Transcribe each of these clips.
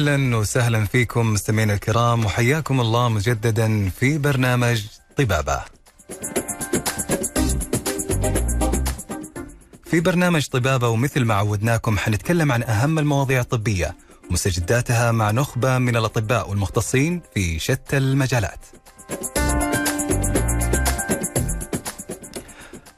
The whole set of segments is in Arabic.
أهلا وسهلا فيكم مستمعينا الكرام وحياكم الله مجددا في برنامج طبابة. في برنامج طبابة ومثل ما عودناكم حنتكلم عن أهم المواضيع الطبية ومستجداتها مع نخبة من الأطباء والمختصين في شتى المجالات.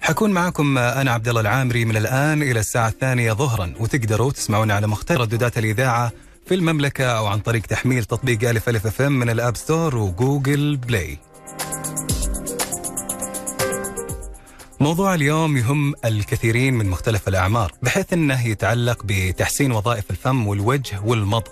حكون معكم أنا عبد الله العامري من الآن إلى الساعة الثانية ظهرا وتقدروا تسمعونا على مختلف ردودات الإذاعة في المملكة أو عن طريق تحميل تطبيق ألف ألف FM من ال App Store و Google Play. موضوع اليوم يهم الكثيرين من مختلف الأعمار بحيث إنه يتعلق بتحسين وظائف الفم والوجه والمضغ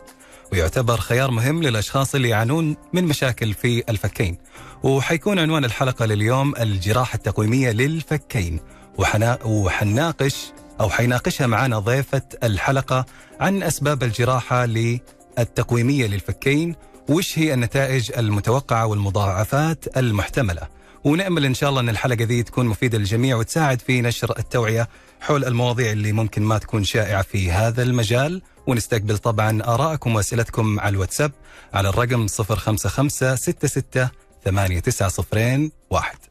ويعتبر خيار مهم للأشخاص اللي يعانون من مشاكل في الفكين. وحيكون عنوان الحلقة لليوم الجراحة التقويمية للفكين وحنا وحناقش أو حيناقشها معنا ضيفة الحلقة عن أسباب الجراحة للتقويميه للفكين وش هي النتائج المتوقعة والمضاعفات المحتملة. ونأمل إن شاء الله إن الحلقة ذي تكون مفيدة للجميع وتساعد في نشر التوعية حول المواضيع اللي ممكن ما تكون شائعة في هذا المجال ونستقبل طبعا ارائكم وأسئلتكم على الواتساب على الرقم 055 66 8901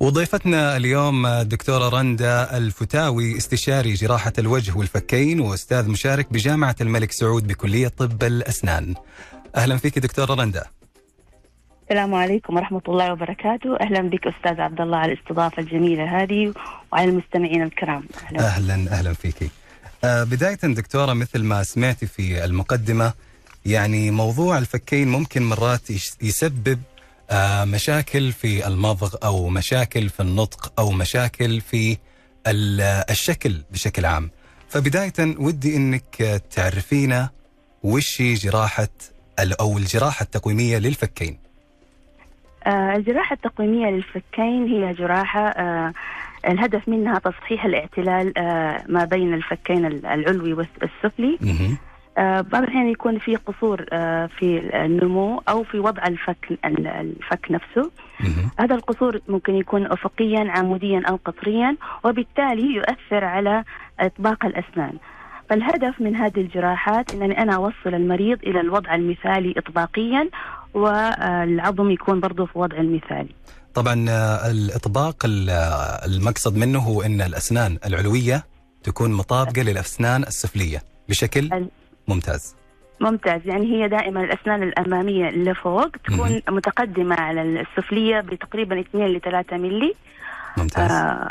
وضيفتنا اليوم الدكتورة رندا الفتاوي استشاري جراحة الوجه والفكين وأستاذ مشارك بجامعة الملك سعود بكلية طب الأسنان. أهلا فيك دكتورة رندا. السلام عليكم ورحمة الله وبركاته. أهلا بك أستاذ عبد الله على الاستضافة الجميلة هذه وعلى المستمعين الكرام. أهلا. أهلا, أهلا فيك. آه بداية دكتورة مثل ما سمعتي في المقدمة يعني موضوع الفكين ممكن مرات يسبب مشاكل في المضغ أو مشاكل في النطق أو مشاكل في الشكل بشكل عام. فبداية ودي إنك تعرفينا وش هي جراحة أو الجراحة التقويمية للفكين. آه الجراحة التقويمية للفكين هي جراحة آه الهدف منها تصحيح الاعتلال آه ما بين الفكين العلوي والسفلي. آه بعض الأحيان يكون في قصور آه في النمو أو في وضع الفك الفك نفسه. هذا القصور ممكن يكون أفقيا عموديا أو قطريا وبالتالي يؤثر على إطباق الأسنان. فالهدف من هذه الجراحات أنني أنا أوصل المريض إلى الوضع المثالي إطباقيا والعظم يكون برضه في وضع المثالي. طبعا الإطباق المقصد منه هو أن الأسنان العلوية تكون مطابقة للأسنان السفلية. بشكل؟ ممتاز. ممتاز. يعني هي دائما الأسنان الأمامية اللي فوق تكون م- متقدمة على السفلية بتقريبا 2 ل 3 ملي ممتاز. آه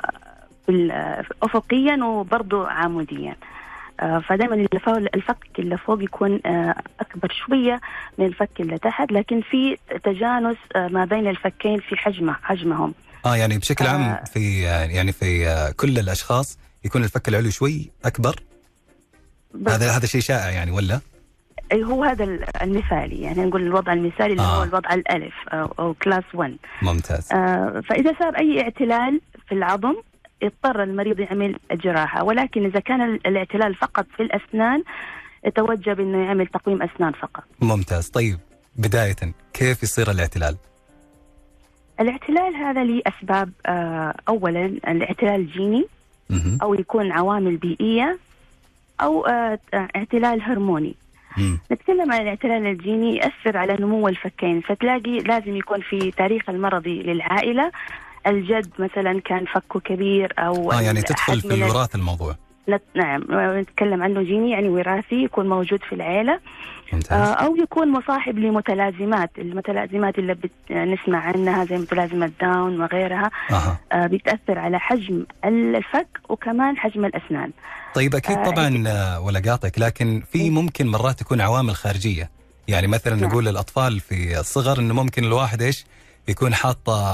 افقيا وبرضه عموديا. آه فدائما الفك اللي فوق يكون آه أكبر شوية من الفك اللي تحت لكن في تجانس آه ما بين الفكين في حجمه حجمهم. آه يعني بشكل عام آه. في يعني في كل الأشخاص يكون الفك العلوي شوي أكبر. هذا هذا شيء شائع يعني ولا؟ اي هو هذا المثالي. يعني نقول الوضع المثالي اللي آه. هو الوضع الألف أو, أو كلاس 1 ممتاز. آه فإذا صار أي اعتلال في العظم يضطر المريض يعمل جراحة. ولكن إذا كان الاعتلال فقط في الأسنان يتوجب انه يعمل تقويم أسنان فقط. ممتاز. طيب بداية كيف يصير الاعتلال؟ الاعتلال هذا له أسباب آه اولا الاعتلال الجيني أو يكون عوامل بيئية أو اعتلال هرموني. مم. نتكلم عن الاعتلال الجيني يأثر على نمو الفكين. فتلاقي لازم يكون في تاريخ المرضي للعائلة. الجد مثلا كان فكه كبير أو آه يعني تدخل في الوراث الموضوع. نعم نتكلم عنه جيني يعني وراثي يكون موجود في العيلة ممتاز. أو يكون مصاحب لمتلازمات المتلازمات اللي نسمع عنها زي متلازمة داون وغيرها أه. آه بتاثر على حجم الفك وكمان حجم الأسنان طيب أكيد طبعا آه ولا قاطعك لكن في ممكن مرات تكون عوامل خارجية يعني مثلا نعم. نقول للأطفال في الصغر إنه ممكن الواحد إيش يكون حاطة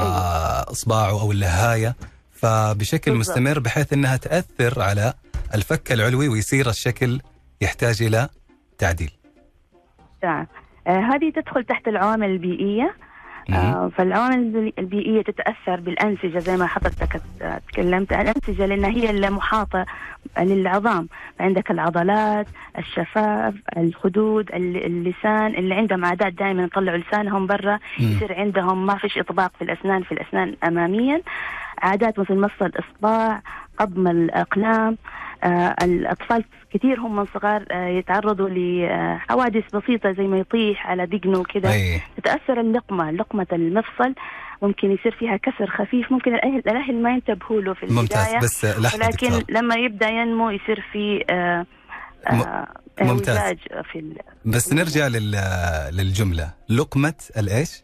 اصبعه أو اللهاية فبشكل بالضبط. مستمر بحيث إنها تأثر على الفك العلوي ويصير الشكل يحتاج إلى تعديل. نعم. آه هذه تدخل تحت العوامل البيئية. آه فالعوامل البيئية تتأثر بالأنسجة زي ما حضرتك تكلمت. الأنسجة لانها هي المحاطة للعظام. عندك العضلات الشفاف الخدود اللسان اللي عندهم عادات دائما يطلعوا لسانهم برا. يصير عندهم ما فيش إطباق في الأسنان في الأسنان اماميا. عادات مثل مص الاصبع قضم الأقلام آه، الأطفال كثير هم من صغار آه، يتعرضوا لحوادث بسيطة زي ما يطيح على دقنه كذا أي. تتأثر اللقمة لقمة المفصل ممكن يصير فيها كسر خفيف ممكن الاهل الأهل ما ينتبهوا له في البداية ممتاز بس ولكن دكتور لما يبدأ ينمو يصير في آه، آه، ممتاز. في ال- بس نرجع لل للجملة لقمة الإيش؟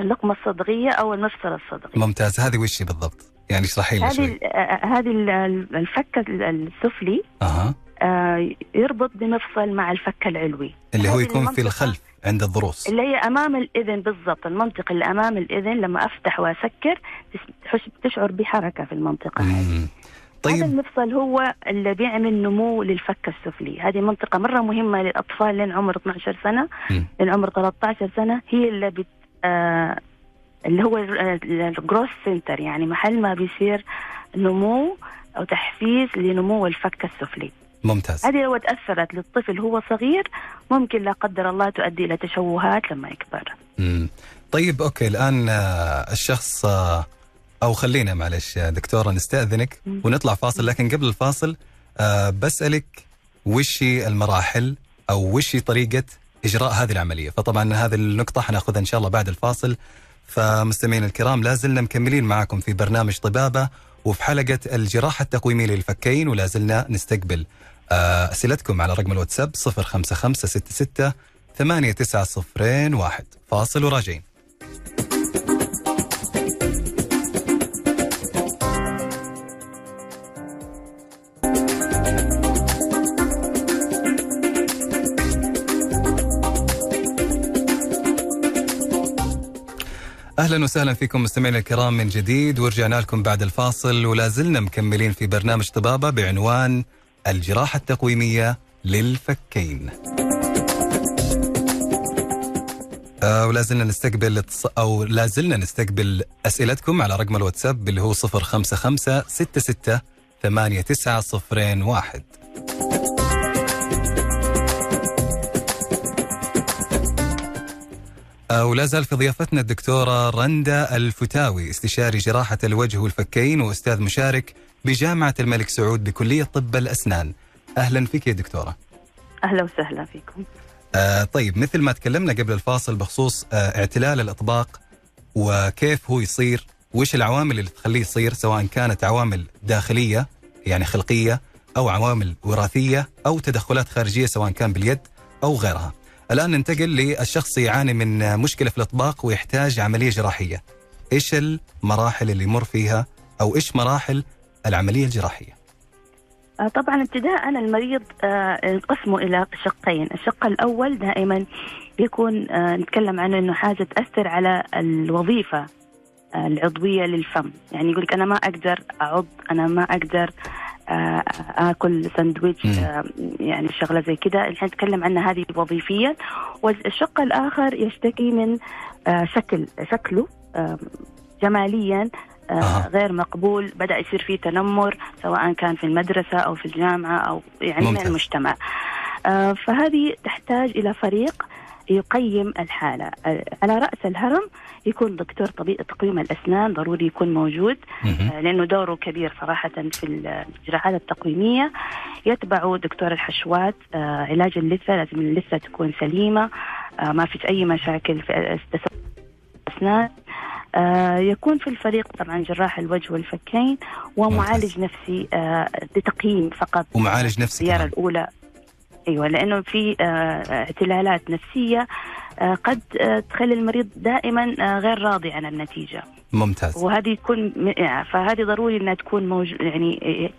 اللقمة الصدغية أو المفصل الصدغي ممتاز هذه وش بالضبط؟ يعني اشرحي لنا هذه ال- آه، هذه ال- الفك السفلي أها. آه، يربط بمفصل مع الفك العلوي. اللي هو يكون في الخلف عند الضروس. اللي هي أمام الإذن بالضبط المنطقة اللي أمام الإذن لما أفتح وأسكر تشعر بحركة في المنطقة هذه. مم. هذا طيب المفصل هو اللي بيعمل نمو للفك السفلي. هذه منطقة مرة مهمة للأطفال لين عمر 12 سنة مم. لين عمر 13 سنة هي اللي بت آه اللي هو ال growth center يعني محل ما بيصير نمو أو تحفيز لنمو الفك السفلي. ممتاز. هذه لو تأثرت للطفل هو صغير ممكن لا قدر الله تؤدي إلى تشوهات لما يكبر. مم. طيب okay الآن آه، الشخص آه، أو خلينا معلش دكتورة نستأذنك. ونطلع فاصل لكن قبل الفاصل آه، بسألك وش المراحل أو وش طريقة إجراء هذه العملية؟ فطبعا هذه النقطة حناخذها إن شاء الله بعد الفاصل. فمستمعينا الكرام لا زلنا مكملين معكم في برنامج طبابة وفي حلقة الجراحة التقويمية للفكين ولا زلنا نستقبل آه، أسئلتكم على رقم الواتساب 05566 8901 فاصل وراجعين. أهلا وسهلا فيكم مستمعينا الكرام من جديد ورجعنا لكم بعد الفاصل ولا زلنا مكملين في برنامج طبابة بعنوان الجراحة التقويمية للفكين. آه ولا زلنا نستقبل أو لا زلنا نستقبل أسئلتكم على رقم الواتساب اللي هو 055 66 8901 آه، ولا زال في ضيافتنا الدكتورة رندا الفتاوي استشاري جراحة الوجه والفكين وأستاذ مشارك بجامعة الملك سعود بكلية طب الأسنان. أهلا فيك يا دكتورة. أهلا وسهلا فيكم. آه طيب مثل ما تكلمنا قبل الفاصل بخصوص آه اعتلال الإطباق وكيف هو يصير وش العوامل اللي تخليه يصير سواء كانت عوامل داخلية يعني خلقية أو عوامل وراثية أو تدخلات خارجية سواء كان باليد أو غيرها. الآن ننتقل للشخص يعاني من مشكلة في الإطباق ويحتاج عملية جراحية. إيش المراحل اللي يمر فيها أو إيش مراحل العملية الجراحية؟ آه، طبعا ابتداء المريض آه، ينقسم إلى شقين، الشق الأول دائما يكون آه، نتكلم عنه إنه حاجة تأثر على الوظيفة العضوية للفم، يعني يقول لك أنا ما أقدر أعض، أنا ما أقدر آكل سندويتش يعني شغلة زي كده، إحنا نتكلم عنها هذه وظيفيا، والشق الآخر يشتكي من شكل شكله جماليا آه،. غير مقبول. بدأ يصير فيه تنمر سواء كان في المدرسة أو في الجامعة أو يعني ممتاز. من المجتمع فهذه تحتاج إلى فريق يقيم الحالة. آه، على رأس الهرم يكون دكتور طبيب تقويم الأسنان ضروري يكون موجود. آه، لأنه دوره كبير صراحة في الجراحات التقويمية. يتبعه دكتور الحشوات آه، علاج اللثة لازم اللثة تكون سليمة. آه، ما فيش أي مشاكل في آه، يكون في الفريق طبعا جراح الوجه والفكين. ومعالج نفسي لتقييم فقط ومعالج نفسي الزياره كمان. أيوه لأنه في آه، اعتلالات نفسية آه، قد آه، تخلي المريض دائما غير راضي عن النتيجة. ممتاز. وهذه يكون فهذه ضروري إنها تكون موجود يعني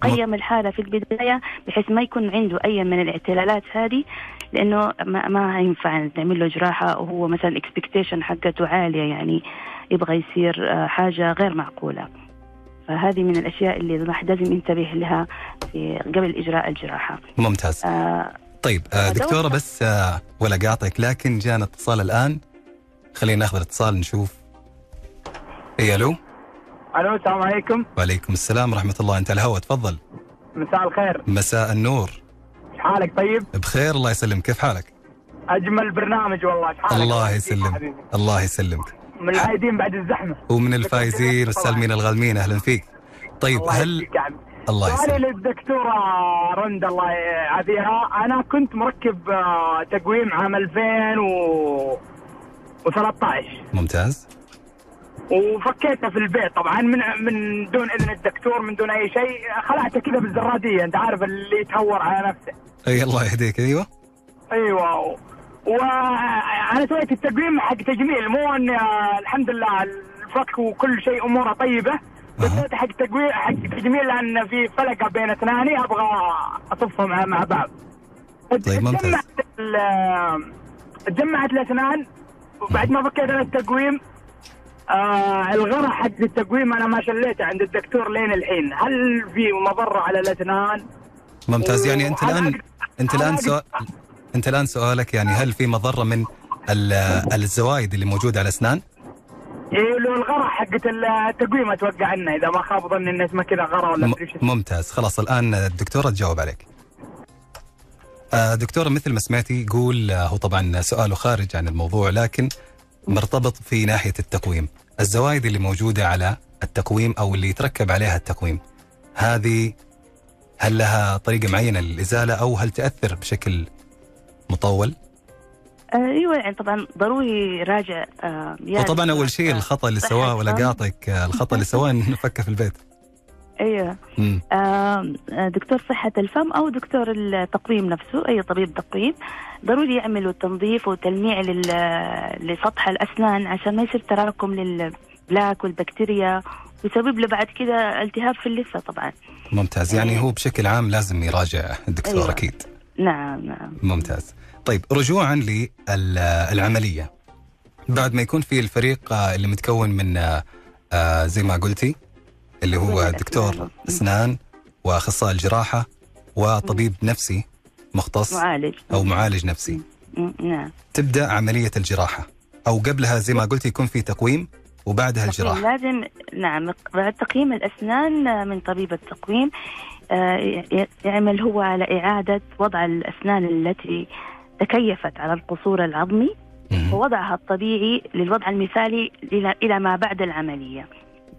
تقيم الحالة في البداية بحيث ما يكون عنده أي من الاعتلالات هذه لأنه ما, ما ينفع نعمل له جراحة وهو مثلا الاكسبكتيشن حقته عالية يعني يبغى يصير حاجة غير معقولة. فهذه من الأشياء اللي الواحد لازم ينتبه لها في قبل إجراء الجراحة. ممتاز. آه طيب آه دكتورة. بس آه ولا قاطعك لكن جانا اتصال الآن. خلينا ناخذ الاتصال نشوف. إي ألو؟ ألو السلام عليكم. وعليكم السلام ورحمة الله. أنت على الهواء تفضل. مساء الخير. مساء النور. حالك طيب؟ بخير الله يسلمك. كيف حالك؟ أجمل برنامج والله حالك. الله يسلمك؟ الله يسلمك. من العايدين بعد الزحمة. ومن الفايزين والسالمين الغالمين أهلا فيك. طيب الله هل. الله سؤالي يسلمك للدكتورة رند الله يعافيها. أنا كنت مركب آه، تقويم عام 2013 ممتاز. وفكيته في البيت طبعا من من دون إذن الدكتور من دون أي شيء خلعته كذا بالزرادية أنت عارف اللي يتهور على نفسه. أي الله يهديك. أيوه. أيوه. وأنا سويت التقويم حق تجميل مو اني آه، الحمد لله الفك وكل شيء أموره طيبة بس. سويت حق تقويم حق تجميل لأن في فلقة بين اسناني أبغى اصفهم مع- مع بعض طيب، ممتاز. تجمعت تجمعت الاسنان وبعد ما فكيت أنا التقويم آه الغرة حق التقويم أنا ما شليته عند الدكتور لين الحين هل في مضره على الاسنان؟ ممتاز يعني أنت الان أنت الآن سؤال انت الآن سؤالك يعني هل في مضرة من ال- الزوايد اللي موجودة على الاسنان؟ لو الغرة حقت التقويم أتوقع عنها إذا ما خاب ظني إن اسمها كذا غرة ولا. ممتاز خلاص الآن الدكتورة تجاوب عليك. آه، دكتورة مثل ما سمعتي يقول آه، هو طبعا سؤاله خارج عن الموضوع لكن مرتبط في ناحية التقويم. الزوايد اللي موجودة على التقويم أو اللي يتركب عليها التقويم هذه هل لها طريقة معينة للإزالة أو هل تأثر بشكل مطول؟ آه، أيوه يعني طبعا ضروري راجع آه، وطبعا أول شيء آه، الخطأ اللي سواه ولا. قاطك آه، الخطأ اللي سواه إنه فكه في البيت. أيوه. آه، دكتور صحة الفم أو دكتور التقويم نفسه أي طبيب تقويم ضروري يعملوا تنظيف وتلميع لسطح الأسنان عشان ما يصير تراكم للبلاك والبكتيريا ويسبب له بعد كده التهاب في اللثة طبعا ممتاز يعني هو بشكل عام لازم يراجع الدكتور أيوة. أكيد. نعم نعم ممتاز طيب رجوعا للعملية. بعد ما يكون في الفريق اللي متكون من آه، آه، زي ما قلتي اللي هو دكتور. أسنان وأخصائي الجراحة وطبيب نفسي مختص معالج. أو معالج نفسي. نعم. تبدأ عملية الجراحة أو قبلها زي ما قلتي يكون في تقويم وبعدها الجراحة. لازم نعم بعد تقييم الأسنان من طبيب التقويم آه، يعمل هو على إعادة وضع الأسنان التي تكيفت على القصور العظمي. ووضعها الطبيعي للوضع المثالي إلى ما بعد العملية.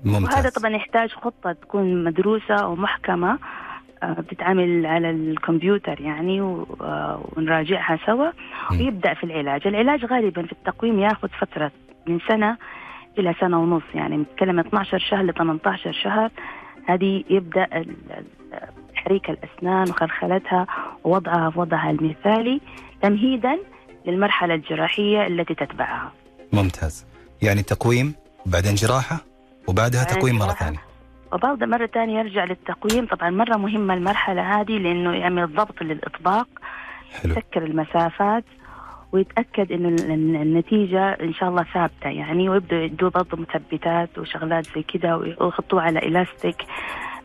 ممتاز. وهذا طبعا يحتاج خطة تكون مدروسة ومحكمة آه، بتتعامل على الكمبيوتر يعني آه، ونراجعها سوا. ويبدأ في العلاج. العلاج غالبا في التقويم ياخذ فترة من سنة إلى سنة ونص يعني نتكلم 12 شهر ل 18 شهر. هذه يبدأ تحريك الأسنان وخلخلتها ووضعها في وضعها المثالي. تمهيدا للمرحلة الجراحية التي تتبعها. ممتاز. يعني تقويم بعدين جراحة وبعدها تقويم مرة جراحة. ثانية. وبعد مرة ثانية يرجع للتقويم. طبعا مرة مهمة المرحلة هذه لأنه يعمل ضبط للإطباق حلو. يسكر المسافات ويتأكد إنه ال- ال- النتيجة إن شاء الله ثابتة. يعني ويبدأوا يدوا برضه مثبتات وشغلات زي كده ويحطوه على إلاستيك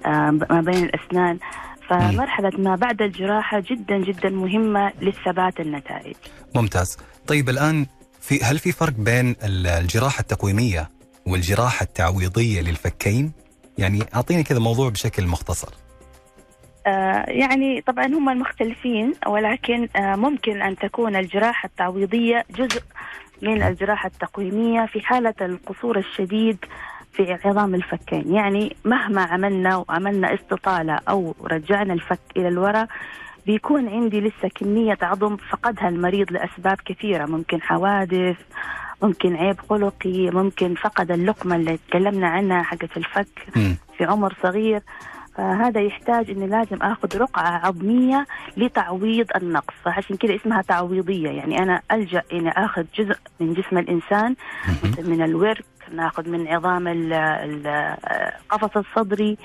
آه، ما بين الأسنان. فمرحلة ما بعد الجراحة جدا جدا مهمة للثبات النتائج. ممتاز. طيب الآن في هل في فرق بين ال- الجراحة التقويمية والجراحة التعويضية للفكين؟ يعني أعطيني كذا موضوع بشكل مختصر. آه، يعني طبعا هم المختلفين ولكن آه، ممكن أن تكون الجراحة التعويضية جزء من الجراحة التقويمية في حالة القصور الشديد في عظام الفكين. يعني مهما عملنا وعملنا استطالة أو رجعنا الفك إلى الوراء بيكون عندي لسه كمية عظم فقدها المريض لأسباب كثيرة. ممكن حوادث ممكن عيب خلقي ممكن فقد اللقمة اللي تكلمنا عنها حقت الفك مم. في عمر صغير. فهذا يحتاج إني لازم آخذ رقعة عظمية لتعويض النقص. فعشان كذا اسمها تعويضية. يعني أنا ألجأ إني آخذ جزء من جسم الإنسان مهم. من الورك ناخذ من عظام ال- ال- القفص الصدري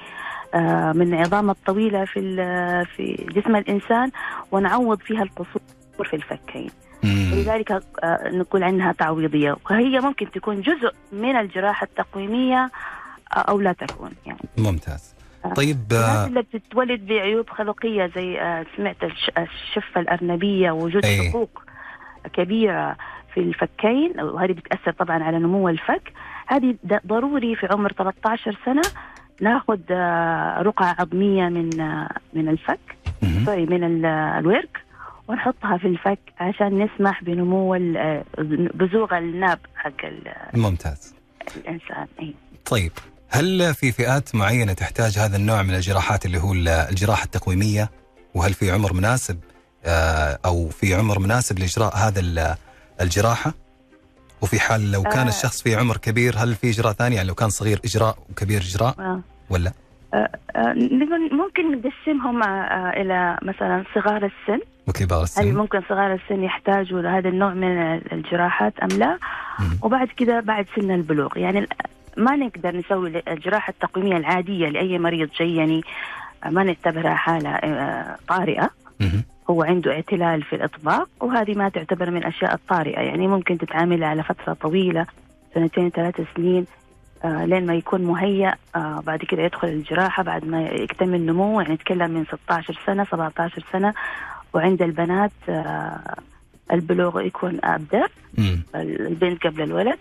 آه، من عظام الطويلة في ال- في جسم الإنسان ونعوض فيها القصور في الفكين. لذلك آه، نقول عنها تعويضية وهي ممكن تكون جزء من الجراحة التقويمية آه، أو لا تكون يعني ممتاز. طيب الناس اللي بتتولد بعيوب خلقية زي سمعت الش- الشفة الأرنبية وجود أي. حقوق كبيرة في الفكين وهذه بتأثر طبعا على نمو الفك هذه ضروري في عمر 13 سنة ناخذ آه، رقعة عظمية من آه، من الفك. sorry من ال- الورك ونحطها في الفك عشان نسمح بنمو بزوغ الناب حق ممتاز. الإنسان. اي طيب هل في فئات معينة تحتاج هذا النوع من الجراحات اللي هو الجراحة التقويمية؟ وهل في عمر مناسب آه، أو في عمر مناسب لإجراء هذا ال- الجراحة؟ وفي حال لو كان آه. الشخص في عمر كبير هل في إجراء ثاني يعني لو كان صغير إجراء وكبير إجراء آه. ولا آه، آه، ممكن نقسمهم آه، إلى مثلا صغار السن وكبار هل السن ممكن صغار السن يحتاجوا لهذا النوع من الجراحات أم لا مم. وبعد كده بعد سن البلوغ يعني ما نقدر نسوي الجراحة التقويمية العادية لأي مريض جاي يعني ما نعتبرها حالة آه، طارئة مهم. هو عنده اعتلال في الإطباق وهذه ما تعتبر من الأشياء الطارئة. يعني ممكن تتعامل على فترة طويلة سنتين ثلاث سنين آه لين ما يكون مهيأ آه بعد كده يدخل الجراحة بعد ما يكتمل نموه يعني نتكلم من 16 سنة 17 سنة وعند البنات آه البلوغ يكون أبدأ مم. البنت قبل الولد.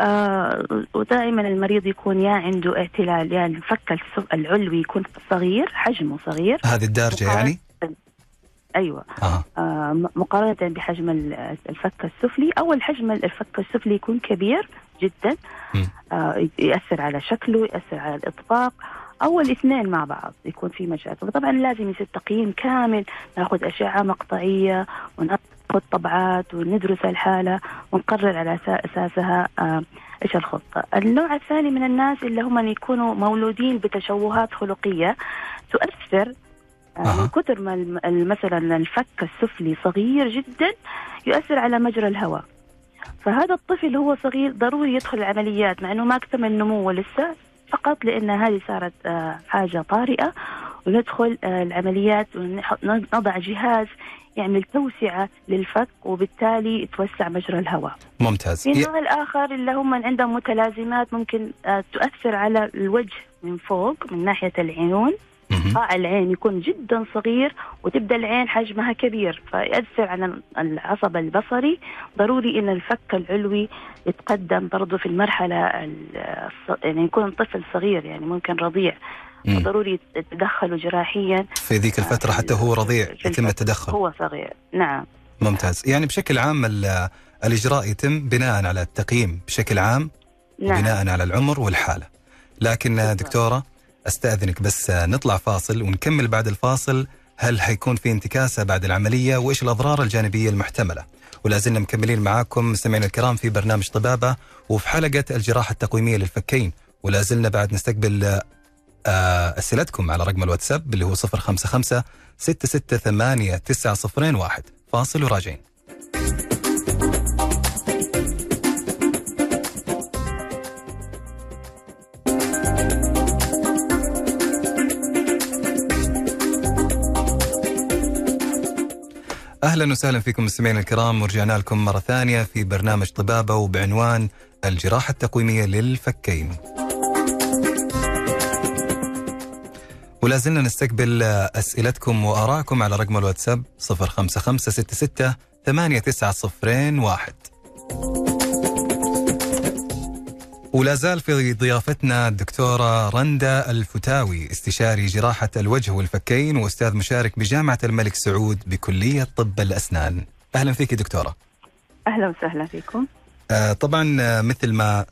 آه ودائما المريض يكون يا عنده اعتلال يا الفك الس- العلوي يكون صغير حجمه صغير. هذه الدارجة يعني؟ أيوه. آه. آه مقارنة بحجم ال- الفك السفلي أول حجم الفك السفلي يكون كبير جدا. آه يأثر على شكله يأثر على الإطباق. أول اثنين مع بعض يكون في مشاكل. طبعا لازم يصير تقييم كامل. نأخذ أشعة مقطعية ونأخذ طبعات وندرس الحالة ونقرر على أساسها آه إيش الخطة. النوع الثاني من الناس اللي هم يكونوا مولودين بتشوهات خلقية تؤثر أها. من كثر ما مثلا الفك السفلي صغير جدا يؤثر على مجرى الهواء فهذا الطفل هو صغير ضروري يدخل العمليات مع إنه ما اكتمل نموه لسه فقط لأن هذه صارت آه، حاجة طارئة وندخل آه، العمليات ونضع جهاز يعمل توسعة للفك وبالتالي يتوسع مجرى الهواء. ممتاز في ي- النوع الآخر اللي هم عندهم متلازمات ممكن آه، تؤثر على الوجه من فوق من ناحية العيون. قاع العين يكون جدا صغير وتبدأ العين حجمها كبير فيأثر على العصب البصري. ضروري إن الفك العلوي يتقدم برضه في المرحلة يعني يكون طفل صغير يعني ممكن رضيع. ضروري يتدخلوا جراحيا. في ذيك الفترة حتى هو رضيع يتم. التدخل. هو صغير. نعم. ممتاز. يعني بشكل عام ال- الإجراء يتم بناء على التقييم بشكل عام نعم. بناء على العمر والحالة. لكن بالضبط. أستأذنك بس نطلع فاصل ونكمل بعد الفاصل. هل حيكون في انتكاسة بعد العملية؟ وإيش الأضرار الجانبية المحتملة؟ ولا زلنا مكملين معاكم مستمعينا الكرام في برنامج طبابة وفي حلقة الجراحة التقويمية للفكين. ولا زلنا بعد نستقبل آه، أسئلتكم على رقم الواتساب اللي هو 055 668 9001 فاصل وراجعين. أهلا وسهلا فيكم مستمعينا الكرام ورجعنا لكم مرة ثانية في برنامج طبابة وبعنوان الجراحة التقويمية للفكين. ولا زلنا نستقبل أسئلتكم وارائكم على رقم الواتساب 05566 8901 ولا زال في ضيافتنا الدكتورة رندا الفتاوي استشاري جراحة الوجه والفكين وأستاذ مشارك بجامعة الملك سعود بكلية طب الأسنان. أهلا فيك دكتورة. أهلا وسهلا فيكم. آه طبعا آه، مثل ما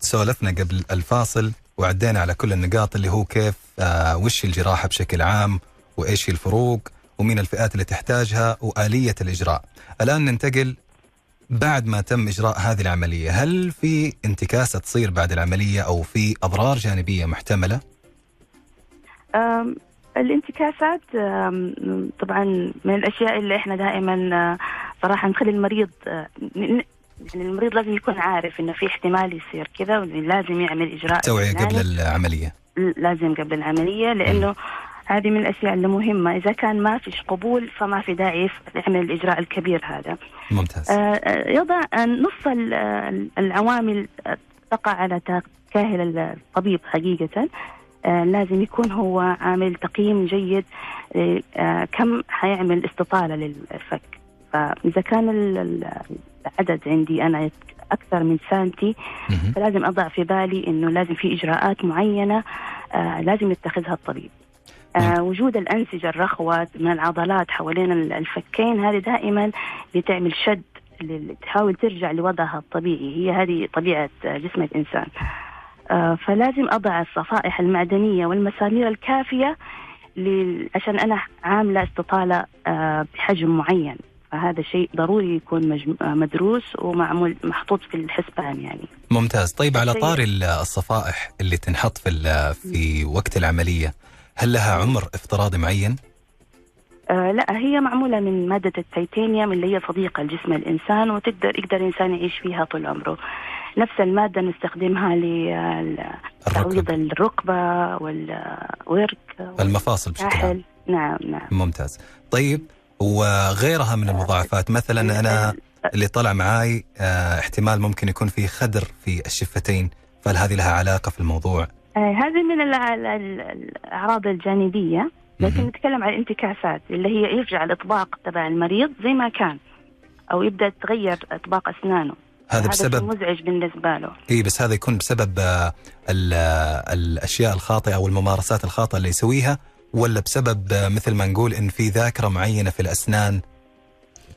سولفنا قبل الفاصل وعدينا على كل النقاط اللي هو كيف آه وش الجراحة بشكل عام وإيش الفروق ومين الفئات اللي تحتاجها وآلية الإجراء. الآن ننتقل بعد ما تم إجراء هذه العملية هل في انتكاسة تصير بعد العملية أو في أضرار جانبية محتملة؟ أم، الانتكاسات طبعا من الأشياء اللي إحنا دائما آه، صراحة نخلي المريض ن- يعني المريض لازم يكون عارف إنه في احتمال يصير كذا ولازم يعمل إجراء توعية قبل. العملية لازم قبل العملية لأنه هذه من الأشياء اللي مهمه إذا كان ما فيش قبول فما في داعي يعمل الإجراء الكبير هذا. ممتاز. آه، آه، يضع آه، نص ال- العوامل تقع على كاهل الطبيب حقيقة. لازم يكون هو عامل تقييم جيد كم حيعمل استطالة للفك. فإذا كان ال- ال- العدد عندي أنا أكثر من مهم. فلازم أضع في بالي إنه لازم في إجراءات معينة آه، لازم يتخذها الطبيب. آه وجود الأنسجة الرخوة من العضلات حوالين الفكين هذه دائما بتعمل شد تحاول ترجع لوضعها الطبيعي. هي هذه طبيعة جسم الإنسان. آه فلازم أضع الصفائح المعدنية والمسامير الكافية عشان أنا عاملة استطالة آه بحجم معين. فهذا شيء ضروري يكون مدروس ومعمول محطوط في الحسبان يعني. ممتاز. طيب على طار الصفائح اللي تنحط في في وقت العملية هل لها عمر افتراضي معين؟ آه لا هي معمولة من مادة التيتانيوم اللي هي صديقة لجسم الإنسان وتقدر يقدر الإنسان يعيش فيها طول عمره. نفس المادة نستخدمها لتعويض الركبة والورك المفاصل بشكل نعم نعم. ممتاز. طيب وغيرها من المضاعفات مثلا أنا اللي طلع معاي آه احتمال ممكن يكون في خدر في الشفتين فهل هذه لها علاقة في الموضوع؟ آه هذه من الأعراض الجانبية لكن نتكلم عن الانتكاسات اللي هي يرجع الإطباق تبع المريض زي ما كان أو يبدأ تغير إطباق أسنانه. هذا بسبب مزعج بالنسبة له. اي بس هذا يكون بسبب الأشياء الخاطئة أو الممارسات الخاطئة اللي يسويها ولا بسبب مثل ما نقول إن في ذاكرة معينة في الأسنان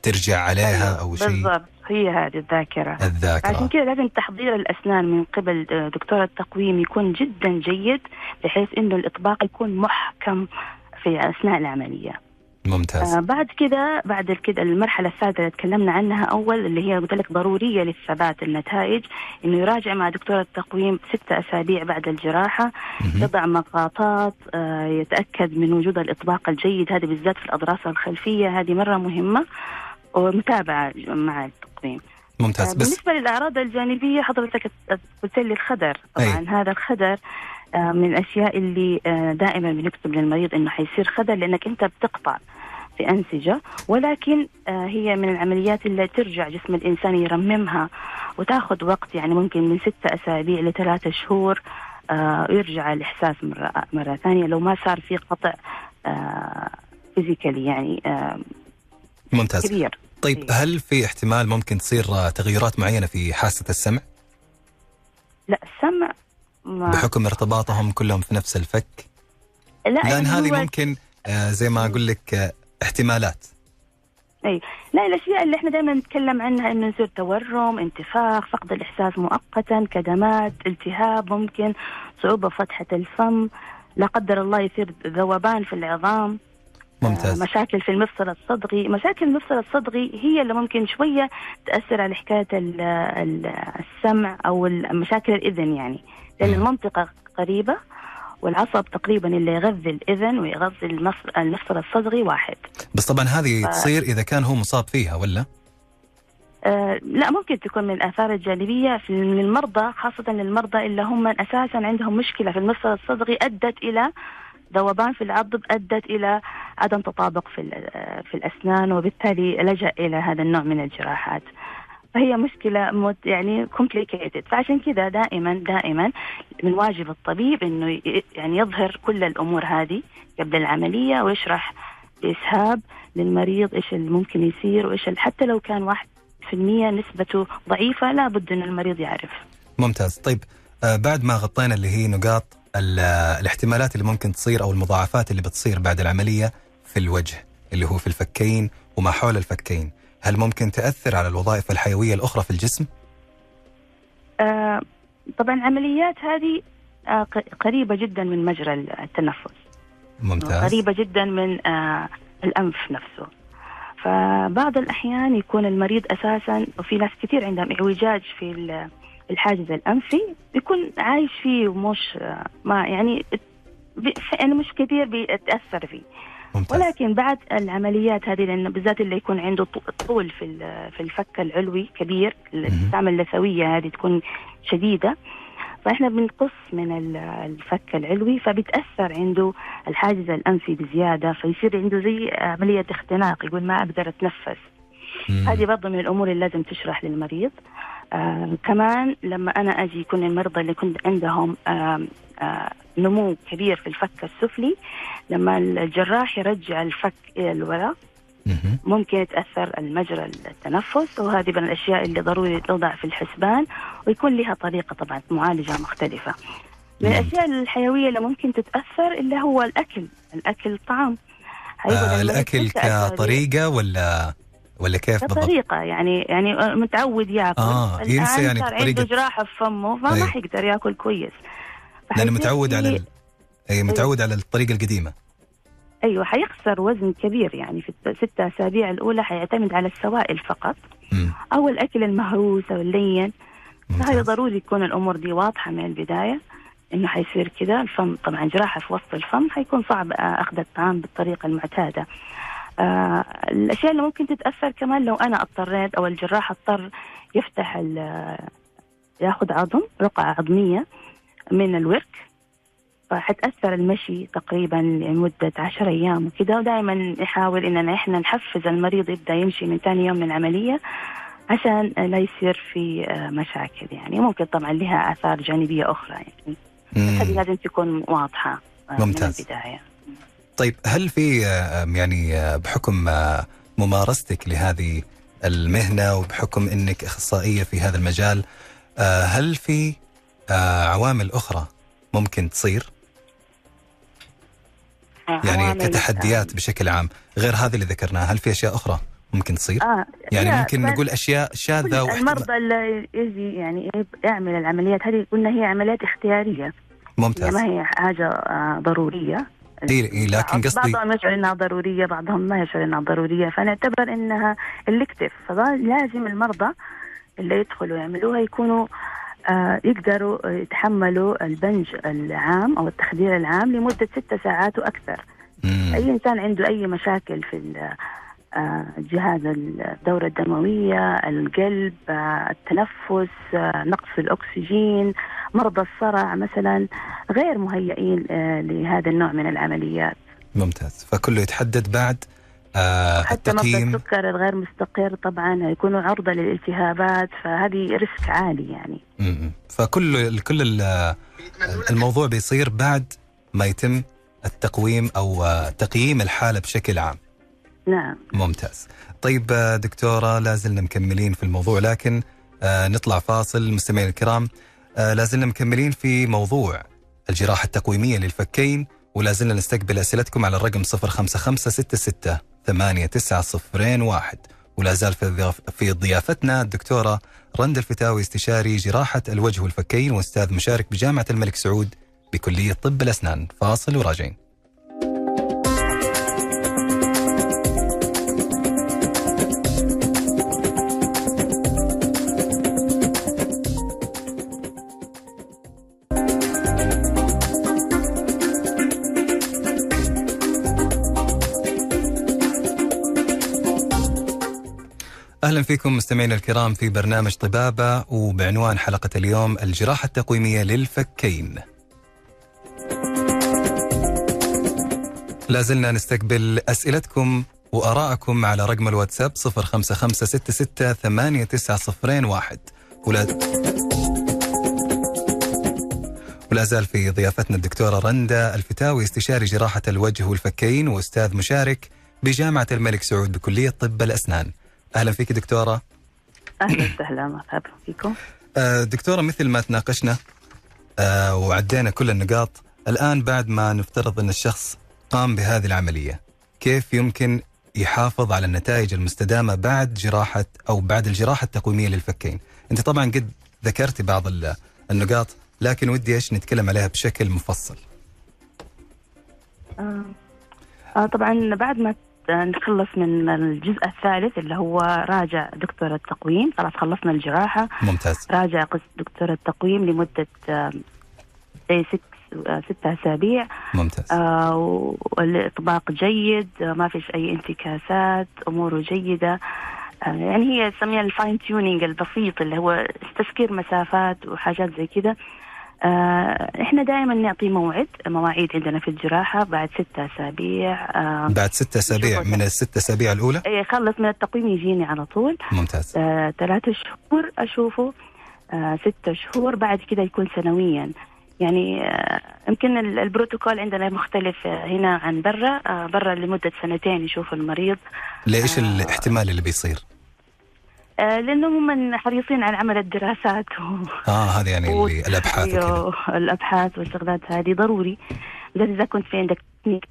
ترجع عليها أو شيء؟ بالضبط. هي هذه الذاكرة. الذاكره عشان كذا لازم تحضير الأسنان من قبل دكتور التقويم يكون جدا جيد بحيث إنه الإطباق يكون محكم في اثناء العملية. ممتاز. آه بعد كده بعد كده المرحلة الثالثة اللي تكلمنا عنها أول اللي هي قلت لك ضرورية للثبات النتائج إنه يراجع مع دكتور التقويم ستة أسابيع بعد الجراحة يضع مقاطات آه يتأكد من وجود الإطباق الجيد هذه بالذات في الأضراس الخلفية هذه مرة مهمة ومتابعة مع التقويم ممتاز آه بس بالنسبة للأعراض الجانبية حضرتك قلت لي الخدر. طبعا أي. هذا الخدر من الأشياء اللي دائما بنكتب للمريض إنه حيصير خدر لأنك أنت بتقطع في أنسجة ولكن هي من العمليات اللي ترجع جسم الإنسان يرممها وتأخذ وقت يعني ممكن من ستة أسابيع لثلاثة شهور يرجع الإحساس مرة مرة ثانية لو ما صار في قطع فيزيكالي يعني ممتاز. كبير. طيب هل في احتمال ممكن تصير تغيرات معينة في حاسة السمع؟ لا السمع ما بحكم ارتباطهم كلهم في نفس الفك؟ لا لأن هذه ممكن آه زي ما أقول لك آه احتمالات. أي لا الأشياء اللي إحنا دائما نتكلم عنها انه يصير تورم انتفاخ فقد الإحساس مؤقتا كدمات التهاب ممكن صعوبة في فتحة الفم لا قدر الله يصير ذوبان في العظام. ممتاز. مشاكل في المفصل الصدغي مشاكل المفصل الصدغي هي اللي ممكن شوية تأثر على حكاية السمع أو مشاكل الإذن يعني لأن المنطقة قريبة والعصب تقريبا اللي يغذي الإذن ويغذي المفصل الصدغي واحد بس طبعا هذه ف... تصير إذا كان هو مصاب فيها ولا؟ آه لا ممكن تكون من الآثار الجانبية في المرضى خاصة للمرضى اللي هم أساسا عندهم مشكلة في المفصل الصدغي أدت إلى ذوبان في العضب أدت إلى عدم تطابق في في الأسنان وبالتالي لجأ إلى هذا النوع من الجراحات. فهي مشكلة يعني كومبليكيتد فعشان كذا دائما دائما من واجب الطبيب إنه يعني يظهر كل الأمور هذه قبل العملية ويشرح باسهاب للمريض إيش اللي ممكن يصير وإيش حتى لو كان واحد في المية نسبته ضعيفة لابد إن المريض يعرف. ممتاز. طيب آه بعد ما غطينا اللي هي نقاط الاحتمالات اللي ممكن تصير أو المضاعفات اللي بتصير بعد العملية في الوجه اللي هو في الفكين وما حول الفكين. هل ممكن تأثر على الوظائف الحيوية الأخرى في الجسم؟ آه طبعا العمليات هذه آه قريبة جدا من مجرى التنفس. ممتاز. قريبة جدا من آه الأنف نفسه. فبعض الأحيان يكون المريض أساسا وفي ناس كثير عندهم إعوجاج في الحاجز الأنفي بيكون عايش فيه ومش ما يعني يعني مش كثير بيتأثر فيه. ممتاز. ولكن بعد العمليات هذه لأن بالذات اللي يكون عنده طول في في الفك العلوي كبير الاستعمال اللثوية هذه تكون شديدة. فإحنا بنقص من الفك العلوي فبتاثر عنده الحاجز الأنفي بزيادة فيصير عنده زي عملية اختناق يقول ما أقدر أتنفس. هذه برضه من الأمور اللي لازم تشرح للمريض. آه كمان لما أنا أجي يكون المرضى اللي كنت عندهم آه آه نمو كبير في الفك السفلي لما الجراح يرجع الفك إلى الوراء ممكن يتأثر المجرى التنفس وهذه من الأشياء اللي ضروري توضع في الحسبان ويكون لها طريقة طبعا معالجة مختلفة. من الأشياء الحيوية اللي ممكن تتأثر اللي هو الأكل الأكل طعام. آه الأكل كطريقة ولا ولا كيف بالضبط؟ كطريقة يعني يعني متعود ياكل آه ينسى يعني صار عنده جراحة في فمه فما أيوه. حيقدر ياكل كويس لأنه متعود على ال... أيوه. اي متعود على الطريقة القديمة أيوه حيخسر وزن كبير يعني في الست أسابيع الأولى حيعتمد على السوائل فقط مم. أو الأكل المهروس أو اللين فهي ممتاز. ضروري تكون الأمور دي واضحة من البداية إنه حيصير كذا الفم طبعا جراحة في وسط الفم حيكون صعب آه، أخذ الطعام بالطريقة المعتادة آه الأشياء اللي ممكن تتأثر كمان لو أنا اضطريت أو الجراح اضطر يفتح ياخذ عظم رقعة عظمية من الورك فحتأثر المشي تقريبا لمدة عشر أيام وكذا ودائما نحاول إننا إحنا نحفز المريض يبدأ يمشي من ثاني يوم من العملية عشان لا يصير في آه، مشاكل يعني ممكن طبعا لها آثار جانبية أخرى يعني هذه. لازم تكون واضحة آه، ممتاز. من البداية طيب هل في يعني آه، بحكم آه، ممارستك لهذه المهنة وبحكم إنك أخصائية في هذا المجال آه، هل في عوامل أخرى ممكن تصير؟ يعني كتحديات بشكل عام غير هذه اللي ذكرناها هل في أشياء أخرى ممكن تصير؟ آه يعني ممكن نقول أشياء شاذة وإحتمال المرضى اللي يجي يعني يعمل العمليات هذه قلنا هي عمليات اختيارية. هي ممتاز. ما هي حاجة آه، ضرورية. إيه لكن قصدي بعضهم يشعر إنها ضرورية بعضهم ما يشعر إنها ضرورية. فنعتبر إنها الكتف فلازم المرضى اللي يدخلوا يعملوها يكونوا آه يقدروا يتحملوا البنج العام أو التخدير العام لمدة ستة ساعات وأكثر. مم. أي إنسان عنده أي مشاكل في آه، جهاز الدورة الدموية القلب التنفس نقص الأكسجين مرضى الصرع مثلا غير مهيئين آه، لهذا النوع من العمليات. ممتاز. فكله يتحدد بعد آه حتى مرضى السكر الغير مستقر طبعا يكونوا عرضة للالتهابات فهذه ريسك عالي يعني. مم. فكل كل ال- الموضوع بيصير بعد ما يتم التقويم أو آه، تقييم الحالة بشكل عام. نعم. ممتاز. طيب آه، دكتورة لازلنا مكملين في الموضوع لكن آه، نطلع فاصل مستمعينا الكرام. آه، لازلنا مكملين في موضوع الجراحة التقويمية للفكين ولازلنا نستقبل أسئلتكم على الرقم 05566 8901 ولا زال في في ضيافتنا الدكتورة رند الفتاوي استشاري جراحة الوجه والفكين وأستاذ مشارك بجامعة الملك سعود بكلية طب الأسنان. فاصل وراجعين. أهلا فيكم مستمعينا الكرام في برنامج طبابة وبعنوان حلقة اليوم الجراحة التقويمية للفكين. لا زلنا نستقبل أسئلتكم وارائكم على رقم الواتساب 055668901 ولا ولا زال في ضيافتنا الدكتورة رندا الفتاوي استشاري جراحة الوجه والفكين وأستاذ مشارك بجامعة الملك سعود بكلية طب الأسنان. أهلا فيك دكتورة. أهلا وسهلا مرحبا فيكم آه، دكتورة مثل ما تناقشنا آه، وعدينا كل النقاط، الآن بعد ما نفترض أن الشخص قام بهذه العملية، كيف يمكن يحافظ على النتائج المستدامة بعد جراحة أو بعد الجراحة التقويمية للفكين؟ أنت طبعا قد ذكرتي بعض ال- النقاط لكن ودي إيش نتكلم عليها بشكل مفصل. آه. آه طبعا بعد ما نخلص من الجزء الثالث اللي هو راجع دكتور التقويم. خلاص خلصنا الجراحة. ممتاز. راجع دكتور التقويم لمدة آه، زي ست آه، ستة أسابيع. ممتاز. آه، والإطباق جيد آه، ما فيش أي انتكاسات أموره جيدة. آه، يعني هي نسميها ال fine tuning البسيط اللي هو تسكير مسافات وحاجات زي كده. آه، إحنا دائما نعطي موعد مواعيد عندنا في الجراحة بعد ستة أسابيع آه، بعد ستة أسابيع من الست أسابيع الأولى؟ إيه، يخلص من التقويم يجيني على طول ممتاز. آه، ثلاثة شهور أشوفه آه، ستة شهور بعد كده يكون سنويا يعني آه، يمكن ال- البروتوكول عندنا مختلف آه، هنا عن برا آه، برا لمدة سنتين يشوف المريض ليش آه. الاحتمال اللي بيصير؟ آه، لأنهم من حريصين على عمل الدراسات. و... آه هذا يعني و- الأبحاث وكذا. أيوه، الأبحاث والشغلات هذه ضروري. إذا كنت في عندك تكنيك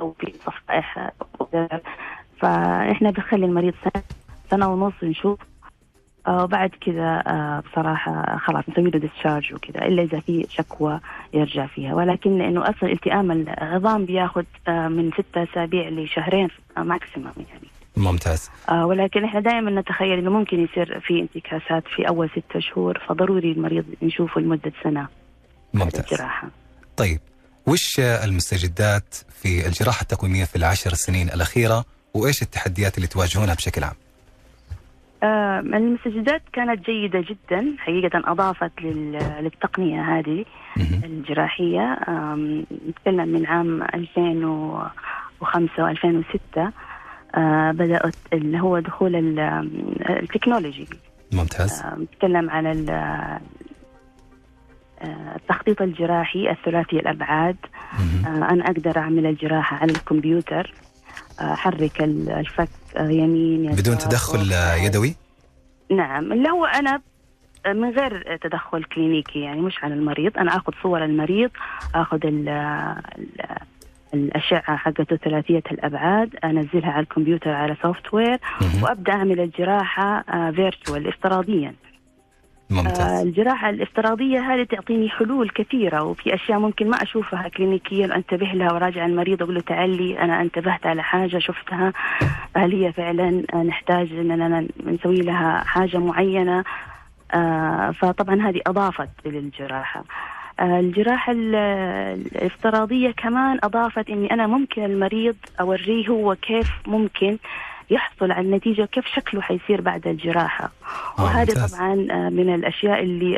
أو في صفائح فإحنا بنخلي المريض سنه سنة ونص نشوف آه وبعد كذا آه بصراحة خلاص نسوي له discharge وكذا إلا إذا في شكوى يرجع فيها. ولكن لأنه أصلا التئام العظام بياخذ من ستة أسابيع لشهرين ماكسيمم يعني. ممتاز. آه ولكن إحنا دائما نتخيل إنه ممكن يصير في انتكاسات في أول ستة شهور فضروري المريض نشوفه لمدة سنة ممتاز. الجراحة. طيب وش المستجدات في الجراحة التقويمية في العشر سنين الأخيرة؟ وإيش التحديات اللي تواجهونها بشكل عام؟ آه المستجدات كانت جيدة جدا. حقيقة أضافت للتقنية هذه الجراحية. نتكلم من عام 2005 و2006 آه بدأت اللي هو دخول التكنولوجي. ممتاز. آه نتكلم على التخطيط الجراحي الثلاثي الأبعاد. آه أنا أقدر أعمل الجراحة على الكمبيوتر أحرك الفك يمين بدون تدخل يدوي؟ نعم. اللي هو أنا من غير تدخل كلينيكي يعني مش على المريض. أنا آخذ صور المريض آخذ ال ال الأشعة حقته ثلاثية الأبعاد أنزلها على الكمبيوتر على software وأبدأ أعمل الجراحة virtual افتراضيا. ممتاز. آه الجراحة الافتراضية هذه تعطيني حلول كثيرة وفي أشياء ممكن ما أشوفها كلينيكيا أنتبه لها وراجع المريض أقول له تعالي أنا انتبهت على حاجة شفتها هل هي فعلا نحتاج أننا نسوي لها حاجة معينة؟ آه فطبعا هذه أضافت للجراحة. آه الجراحة الافتراضية كمان أضافت أني أنا ممكن المريض أوريه هو كيف ممكن يحصل على النتيجة وكيف شكله حيصير بعد الجراحة آه ممتاز. طبعا من الأشياء اللي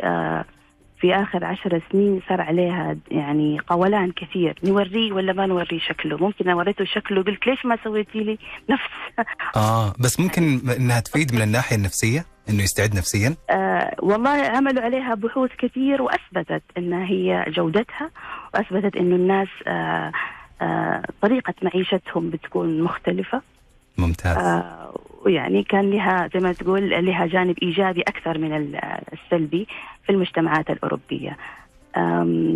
في آخر عشر سنين صار عليها يعني قولان كثير. نوريه ولا ما نوريه شكله؟ ممكن وريته شكله قلت ليش ما سويتي لي نفس؟ آه بس ممكن إنها تفيد من الناحية النفسية إنه يستعد نفسيا؟ آه والله عملوا عليها بحوث كثير وأثبتت إن هي جودتها وأثبتت إنه الناس آه آه طريقة معيشتهم بتكون مختلفة. ممتاز آه ويعني كان لها زي ما تقول لها جانب إيجابي أكثر من السلبي في المجتمعات الأوروبية.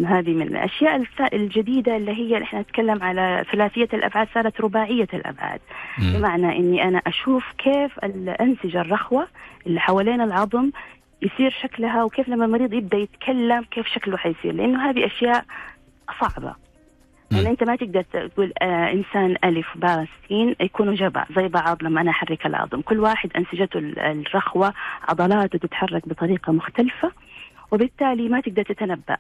هذه من الأشياء الجديدة اللي هي إحنا نتكلم على ثلاثية الأبعاد صارت رباعية الأبعاد مم. بمعنى إني أنا أشوف كيف الأنسجة الرخوة اللي حوالين العظم يصير شكلها وكيف لما المريض يبدأ يتكلم كيف شكله حيصير لأنه هذه أشياء صعبة يعني أنت ما تقدر تقول آه إنسان ألف باء سين يكونوا جبع زي بعض لما أنا أحرك العظم. كل واحد أنسجته الرخوة عضلاته تتحرك بطريقة مختلفة وبالتالي ما تقدر تتنبأ.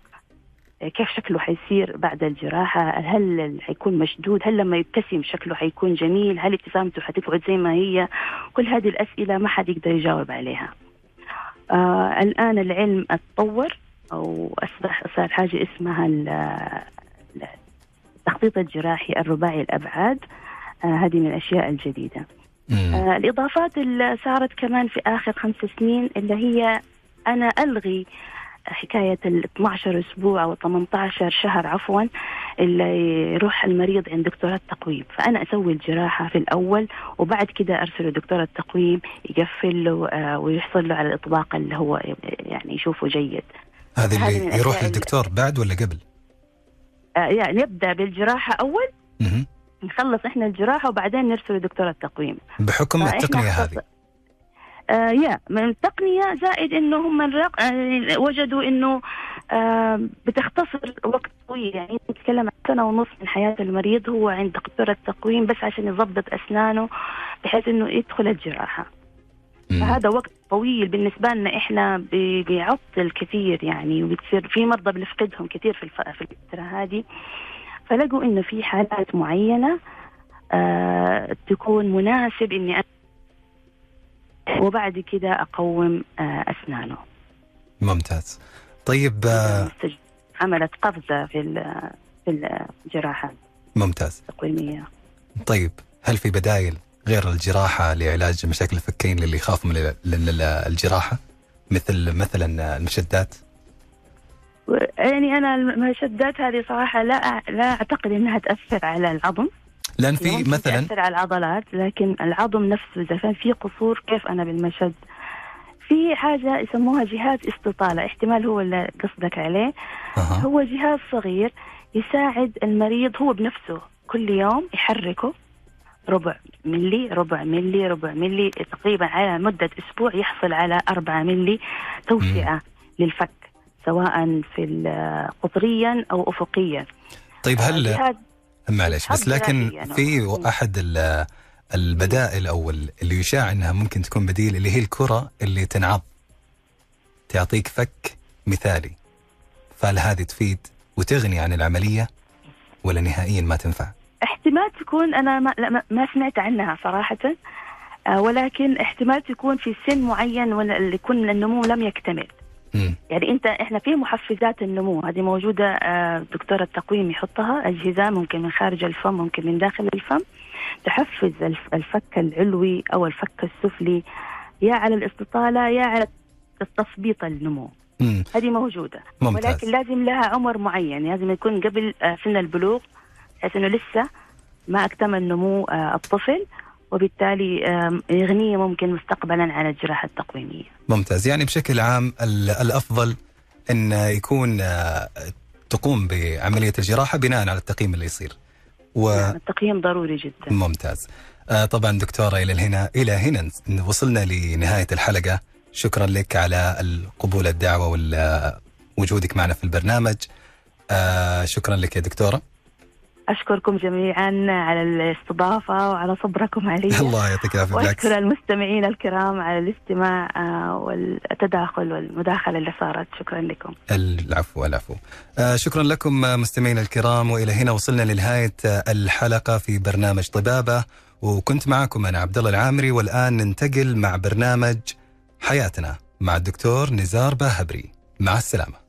كيف شكله حيصير بعد الجراحة؟ هل حيكون مشدود؟ هل لما يبتسم شكله حيكون جميل؟ هل ابتسامته حتقعد زي ما هي؟ كل هذه الأسئلة ما حد يقدر يجاوب عليها. آه الآن العلم أتطور أو أصبح صار حاجة اسمها التخطيط الجراحي الرباعي الأبعاد آه هذه من الأشياء الجديدة. آه الإضافات اللي صارت كمان في آخر خمس سنين اللي هي أنا ألغي حكاية ال 12 أسبوع أو 18 شهر عفوا اللي يروح المريض عند دكتور التقويم. فأنا أسوي الجراحة في الأول وبعد كده أرسله دكتور التقويم يقفل له آه ويحصل له على الإطباق اللي هو يعني يشوفه جيد. هذا اللي يروح للدكتور بعد ولا قبل؟ آه يعني نبدأ بالجراحة أول مه. نخلص إحنا الجراحة وبعدين نرسل لدكتور التقويم. بحكم التقنية هذه. آه يا من التقنية زائد إنه هم الرق... آه وجدوا إنه آه بتختصر وقت طويل. يعني نتكلم عن سنة ونص من حياة المريض هو عند دكتور التقويم بس عشان يضبط أسنانه بحيث إنه يدخل الجراحة. فهذا وقت طويل بالنسبة لنا إحنا بيعطل كثير يعني وبتصير في مرضى بنفقدهم كثير في الف... في الفترة هذه. فلقوا إنه في حالات معينة آه تكون مناسب إني أ... وبعد كده أقوم أسنانه. ممتاز. طيب آه عملت قفزة في في الجراحة ممتاز. التقويمية. طيب هل في بدائل؟ غير الجراحة لعلاج مشاكل الفكين للي يخاف من الجراحة؟ مثل مثلا المشدات؟ يعني أنا المشدات هذه صراحة لا لا أعتقد إنها تأثر على العظم. لأن في مثلا تأثر على العضلات لكن العظم نفسه إذا كان في قصور كيف أنا بالمشد؟ في حاجة يسموها جهاز استطالة احتمال هو اللي قصدك عليه. أه. هو جهاز صغير يساعد المريض هو بنفسه كل يوم يحركه. ربع ملي ربع ملي ربع ملي تقريبا على مدة أسبوع يحصل على أربعة ملي توسعة للفك سواء في قطريا أو أفقيا طيب هل جهاز معلش بس لكن. في ال- البدائل أو ال- اللي يشاع إنها ممكن تكون بديل اللي هي الكرة اللي تنعض تعطيك فك مثالي فهل هذه تفيد وتغني عن العملية ولا نهائيا ما تنفع؟ احتمال تكون أنا ما, لا ما- سمعت عنها صراحة. آه، ولكن احتمال تكون في سن معين اللي يكون النمو لم يكتمل. مم. يعني أنت إحنا في محفزات النمو هذه موجودة آه، دكتور التقويم يحطها. اجهزه ممكن من خارج الفم ممكن من داخل الفم. تحفز الف- الفك العلوي أو الفك السفلي يا على الاستطالة يا على تثبيط النمو. هذه موجودة. ممتاز. ولكن لازم لها عمر معين. لازم يكون قبل آه، سن البلوغ. بحيث إنه لسه ما أكتمل نمو آه، الطفل وبالتالي يغنيه ممكن مستقبلا عن الجراحة التقويمية. ممتاز. يعني بشكل عام ال- الأفضل إن يكون آه، تقوم بعملية الجراحة بناء على التقييم اللي يصير. و... نعم، التقييم ضروري جدا. ممتاز. آه طبعا دكتورة إلى هنا إلى هنا وصلنا لنهاية الحلقة. شكرا لك على القبول الدعوة ووجودك معنا في البرنامج. شكرا لك يا دكتورة. أشكركم جميعا على الاستضافة وعلى صبركم علي. الله يعطيك العافية. وأشكر المستمعين الكرام على الاستماع آه، والتداخل والمداخلة اللي صارت. شكرا لكم. العفو العفو. آه شكرا لكم آه، مستمعينا الكرام. وإلى هنا وصلنا لنهاية الحلقة في برنامج طبابة. وكنت معكم أنا عبد الله العامري. والآن ننتقل مع برنامج حياتنا مع الدكتور نزار باهبري مع السلامة.